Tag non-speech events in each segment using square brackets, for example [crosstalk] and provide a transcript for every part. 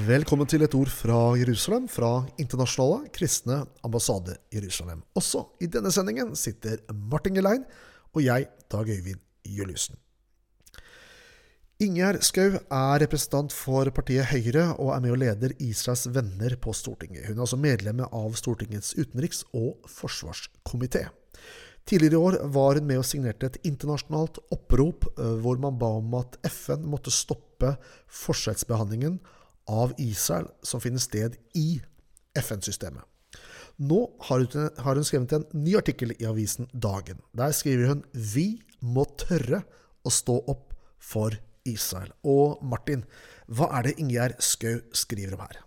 Velkommen til et ord fra Jerusalem, fra Internasjonale kristne ambassade Jerusalem. Også i denne sendingen sitter Martin Gelein og jeg, Dag Øyvind Juliussen. Ingjerd Schou er representant for partiet Høyre og er med og leder Israels venner på Stortinget. Hun er altså medlem av Stortingets utenriks- og forsvarskomité. Tidligere i år var hun med og signerte et internasjonalt opprop eh, hvor man ba om at FN måtte stoppe forskjellsbehandlingen av Israel som finner sted i FN-systemet. Nå har hun, skrevet en ny artikkel i avisen Dagen. Der skriver hun 'Vi må tørre å stå opp for Israel'. Og Martin, hva er det Ingjerd Skau skriver om her?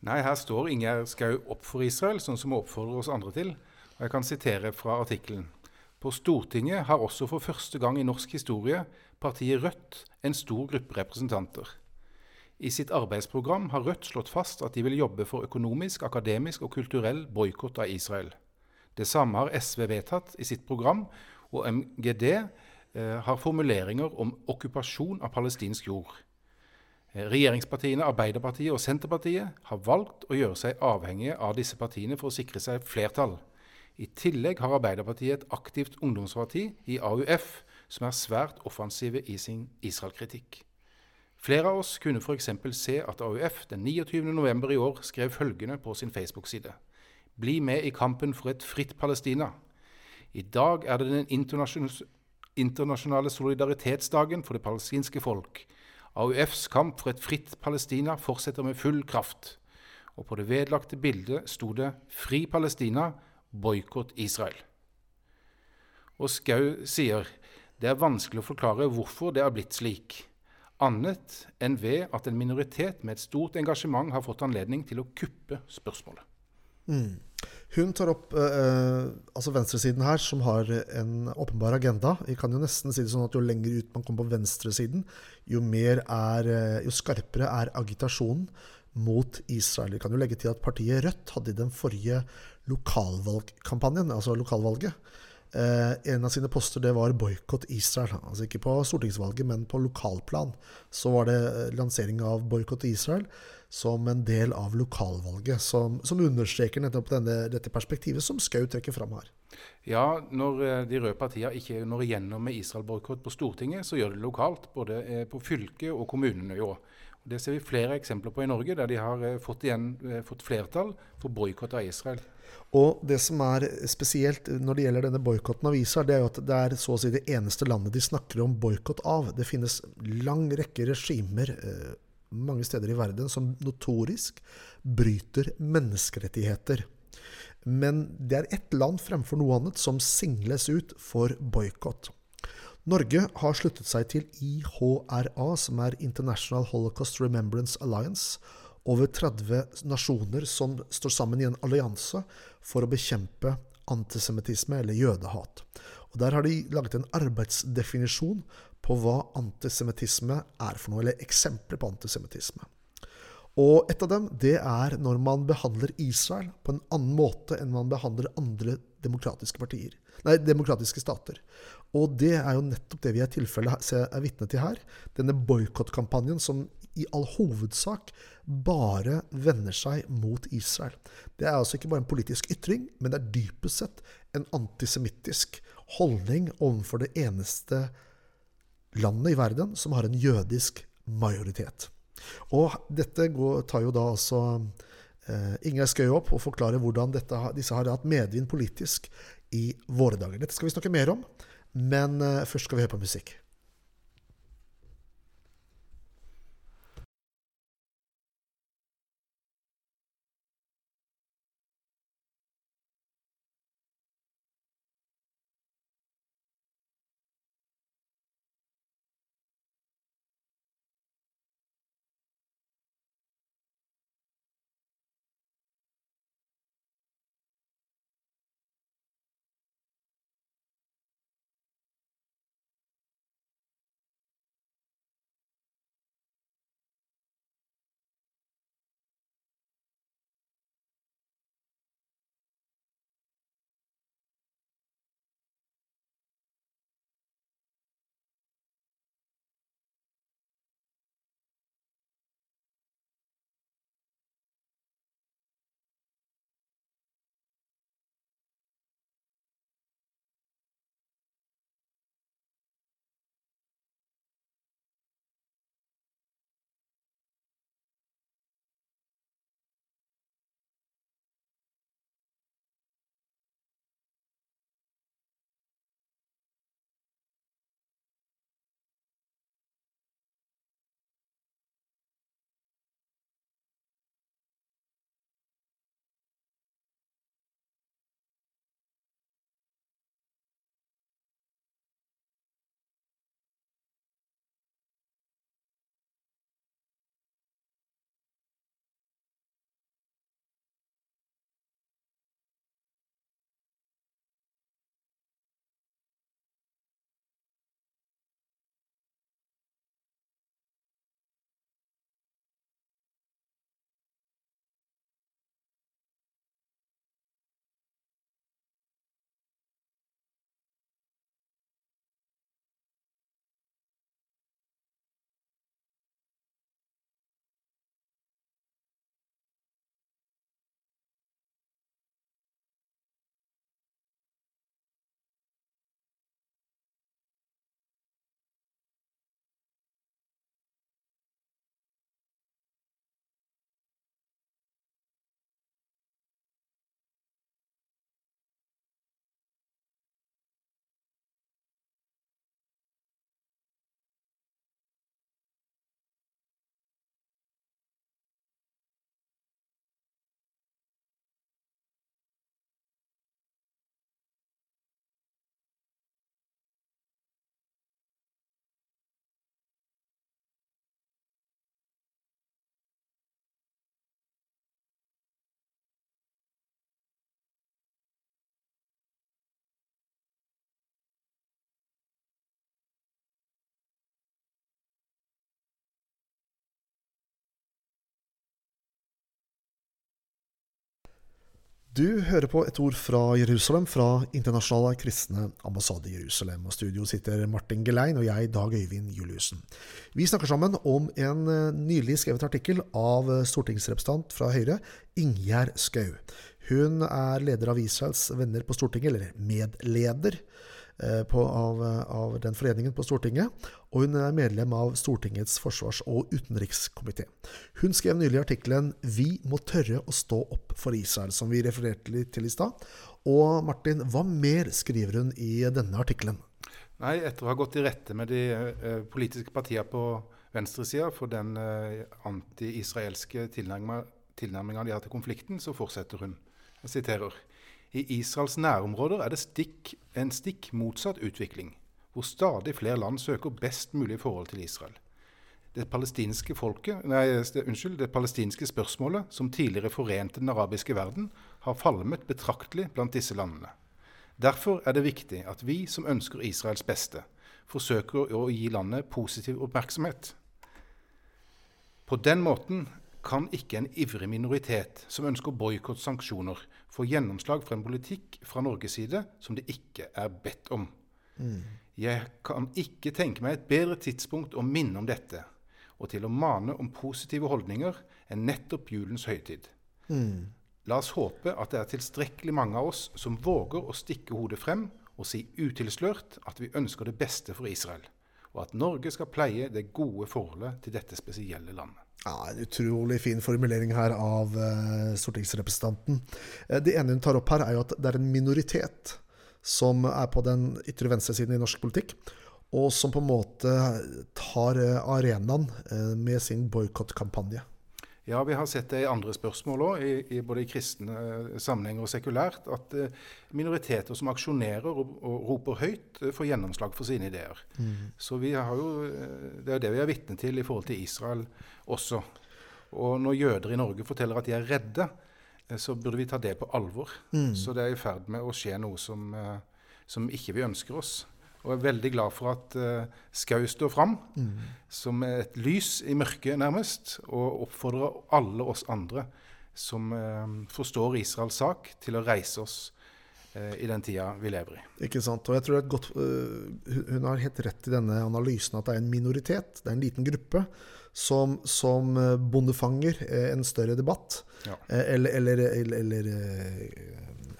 Nei, Her står Ingjerd Skau opp for Israel, sånn som hun oppfordrer oss andre til. Og Jeg kan sitere fra artikkelen. På Stortinget har også for første gang i norsk historie partiet Rødt en stor gruppe representanter. I sitt arbeidsprogram har Rødt slått fast at de vil jobbe for økonomisk, akademisk og kulturell boikott av Israel. Det samme har SV vedtatt i sitt program, og MGD eh, har formuleringer om okkupasjon av palestinsk jord. Eh, regjeringspartiene Arbeiderpartiet og Senterpartiet har valgt å gjøre seg avhengige av disse partiene for å sikre seg flertall. I tillegg har Arbeiderpartiet et aktivt ungdomsparti i AUF, som er svært offensive i sin Israel-kritikk. Flere av oss kunne f.eks. se at AUF den 29.11. i år skrev følgende på sin Facebook-side. Bli med i kampen for et fritt Palestina. I dag er det den internasjonale solidaritetsdagen for det palestinske folk. AUFs kamp for et fritt Palestina fortsetter med full kraft. Og på det vedlagte bildet sto det 'Fri Palestina, boikott Israel'. Og Skau sier det er vanskelig å forklare hvorfor det har blitt slik annet enn ved at en minoritet med et stort engasjement har fått anledning til å kuppe spørsmålet. Mm. Hun tar opp eh, altså venstresiden her, som har en åpenbar agenda. Vi kan jo nesten si det sånn at Jo lenger ut man kommer på venstresiden, jo, er, eh, jo skarpere er agitasjonen mot Israel. Vi kan jo legge til at partiet Rødt hadde i den forrige lokalvalgkampanjen, altså lokalvalget, Eh, en av sine poster det var 'boikott Israel'. Altså ikke på stortingsvalget, men på lokalplan. Så var det eh, lansering av 'boikott Israel' som en del av lokalvalget. Som, som understreker nettopp denne, dette perspektivet som Skau trekker fram her. Ja, når eh, de røde partiene ikke når igjennom med Israel-boikott på Stortinget, så gjør de det lokalt. Både på fylket og kommunenivå. Det ser vi flere eksempler på i Norge, der de har fått, igjen, fått flertall for boikott av Israel. Og det som er spesielt når det gjelder denne boikotten av Israel, det er jo at det er så å si det eneste landet de snakker om boikott av. Det finnes lang rekke regimer eh, mange steder i verden som notorisk bryter menneskerettigheter. Men det er ett land fremfor noe annet som singles ut for boikott. Norge har sluttet seg til IHRA, som er International Holocaust Remembrance Alliance over 30 nasjoner som står sammen i en allianse for å bekjempe antisemittisme eller jødehat. Og Der har de laget en arbeidsdefinisjon på hva antisemittisme er for noe, eller eksempler på antisemittisme. Og et av dem det er når man behandler Israel på en annen måte enn man behandler andre demokratiske partier, nei, demokratiske stater. Og det er jo nettopp det vi er, tilfellet er vitne til her. Denne boikottkampanjen som i all hovedsak bare vender seg mot Israel. Det er altså ikke bare en politisk ytring, men det er dypest sett en antisemittisk holdning overfor det eneste landet i verden som har en jødisk majoritet. Og dette går, tar jo da altså eh, Schou opp og forklarer hvordan dette, disse har hatt medvind politisk i våre dager. Dette skal vi snakke mer om, men eh, først skal vi høre på musikk. Du hører på et ord fra Jerusalem, fra Internasjonale kristne ambassade i Jerusalem. Og studio sitter Martin Gelein og jeg, Dag Øyvind Juliussen. Vi snakker sammen om en eh, nylig skrevet artikkel av stortingsrepresentant fra Høyre, Ingjerd Schou. Hun er leder av Israels venner på Stortinget, eller medleder. Eh, på, av, av, den foreningen på Stortinget, og hun er medlem av Stortingets forsvars- og utenrikskomité. Hun skrev nylig artikkelen 'Vi må tørre å stå opp for Israel', som vi refererte litt til i stad. Og Martin, hva mer skriver hun i denne artikkelen? Nei, Etter å ha gått i rette med de eh, politiske partiene på venstresida for den eh, anti-israelske tilnærminga de har til konflikten, så fortsetter hun. Jeg siterer. I Israels nærområder er det stikk, en stikk motsatt utvikling, hvor stadig flere land søker best mulig forhold til Israel. Det palestinske, folket, nei, unnskyld, det palestinske spørsmålet, som tidligere forente den arabiske verden, har falmet betraktelig blant disse landene. Derfor er det viktig at vi som ønsker Israels beste, forsøker å gi landet positiv oppmerksomhet. På den måten kan ikke en ivrig minoritet som ønsker boikott sanksjoner, få gjennomslag for en politikk fra Norges side som det ikke er bedt om. Mm. Jeg kan ikke tenke meg et bedre tidspunkt å minne om dette, og til å mane om positive holdninger enn nettopp julens høytid. Mm. La oss håpe at det er tilstrekkelig mange av oss som våger å stikke hodet frem og si utilslørt at vi ønsker det beste for Israel, og at Norge skal pleie det gode forholdet til dette spesielle landet. Ja, En utrolig fin formulering her av uh, stortingsrepresentanten. Uh, det ene hun tar opp her, er jo at det er en minoritet som er på den ytre venstresiden i norsk politikk, og som på en måte tar uh, arenaen med sin boikottkampanje. Ja, vi har sett det i andre spørsmål òg, både i kristne sammenhenger og sekulært, at minoriteter som aksjonerer og, og roper høyt, får gjennomslag for sine ideer. Mm. Så vi har jo, det er det vi er vitne til i forhold til Israel også. Og når jøder i Norge forteller at de er redde, eh, så burde vi ta det på alvor. Mm. Så det er i ferd med å skje noe som, eh, som ikke vi ønsker oss. Og jeg er veldig glad for at uh, Skau står fram mm. som et lys i mørket, nærmest, og oppfordrer alle oss andre som uh, forstår Israels sak, til å reise oss uh, i den tida vi lever i. Ikke sant. Og jeg tror det er godt, Hun har helt rett i denne analysen at det er en minoritet, det er en liten gruppe som, som bondefanger en større debatt. Ja. Eller, eller, eller, eller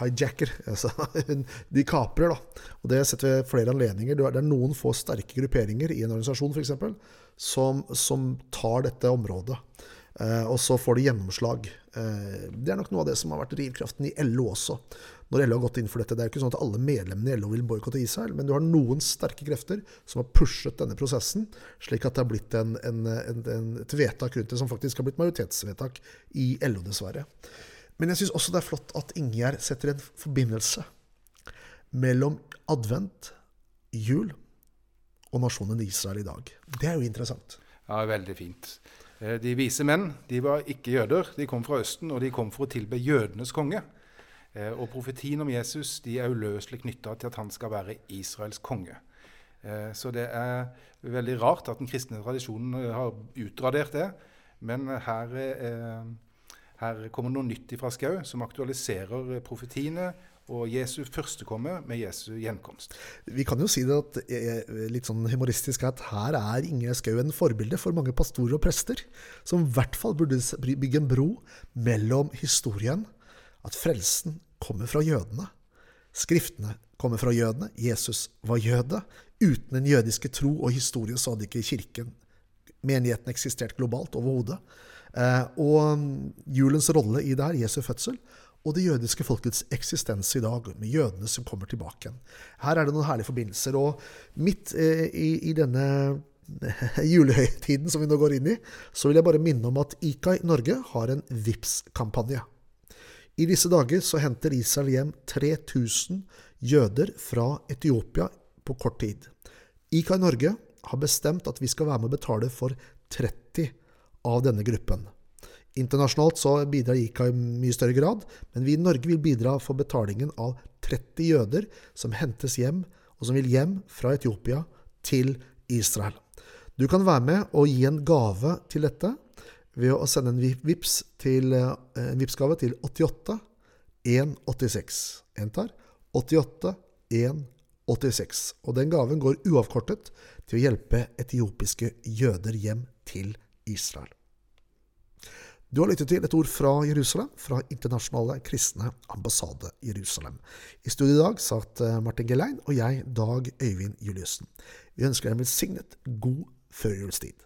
hijacker. [laughs] Altså, de kaprer, da. Og det setter vi flere anledninger. Det er noen få sterke grupperinger i en organisasjon f.eks. Som, som tar dette området. Eh, og så får de gjennomslag. Eh, det er nok noe av det som har vært drivkraften i LO også. Når LO har gått inn for dette. Det er ikke sånn at alle medlemmene i LO vil boikotte Israel, men du har noen sterke krefter som har pushet denne prosessen, slik at det har blitt en, en, en, et vedtak rundt det som faktisk har blitt majoritetsvedtak i LO, dessverre. Men jeg syns også det er flott at Ingjerd setter en forbindelse mellom advent, jul og nasjonen Israel i dag. Det er jo interessant. Ja, veldig fint. Eh, de vise menn de var ikke jøder. De kom fra Østen, og de kom for å tilbe jødenes konge. Eh, og profetien om Jesus de er uløselig knytta til at han skal være Israels konge. Eh, så det er veldig rart at den kristne tradisjonen har utradert det. Men her, her kommer noe nytt fra Skau som aktualiserer profetiene og Jesu førstekomme med Jesu gjenkomst. Vi kan jo si det at, eh, litt sånn humoristisk at her er Inge Skau en forbilde for mange pastorer og prester, som i hvert fall burde bygge en bro mellom historien, at frelsen kommer fra jødene, skriftene kommer fra jødene, Jesus var jøde. Uten den jødiske tro og historien så hadde ikke kirken, menigheten, eksistert globalt overhodet. Eh, og mm, julens rolle i det her, Jesu fødsel, og det jødiske folkets eksistens i dag, med jødene som kommer tilbake igjen. Her er det noen herlige forbindelser. Og midt eh, i, i, denne [laughs] julehøytiden som vi nå går inn i, så vil jeg bare minne om at IKAI Norge har en VIPS-kampanje. I disse dager så henter Israel hjem 3000 jøder fra Etiopia på kort tid. IKAI Norge har bestemt at vi skal være med å betale for 30 av denne gruppen. Internasjonalt så bidrar ICA i mye større grad, men vi i Norge vil bidra for betalingen av 30 jøder som hentes hjem, og som vil hjem fra Etiopia til Israel. Du kan være med og gi en gave til dette ved å sende en VIPS til, eh, en VIPS-gave til 88 186. Gjentar 88 186. Og den gaven går uavkortet til å hjelpe etiopiske jøder hjem til Israel. Du har lyttet til et ord fra Jerusalem, fra Internasjonale kristne ambassade Jerusalem. I studio i dag satt eh, Martin Gelein og jeg, Dag Øyvind Juliussen. Vi ønsker deg en velsignet god førjulstid.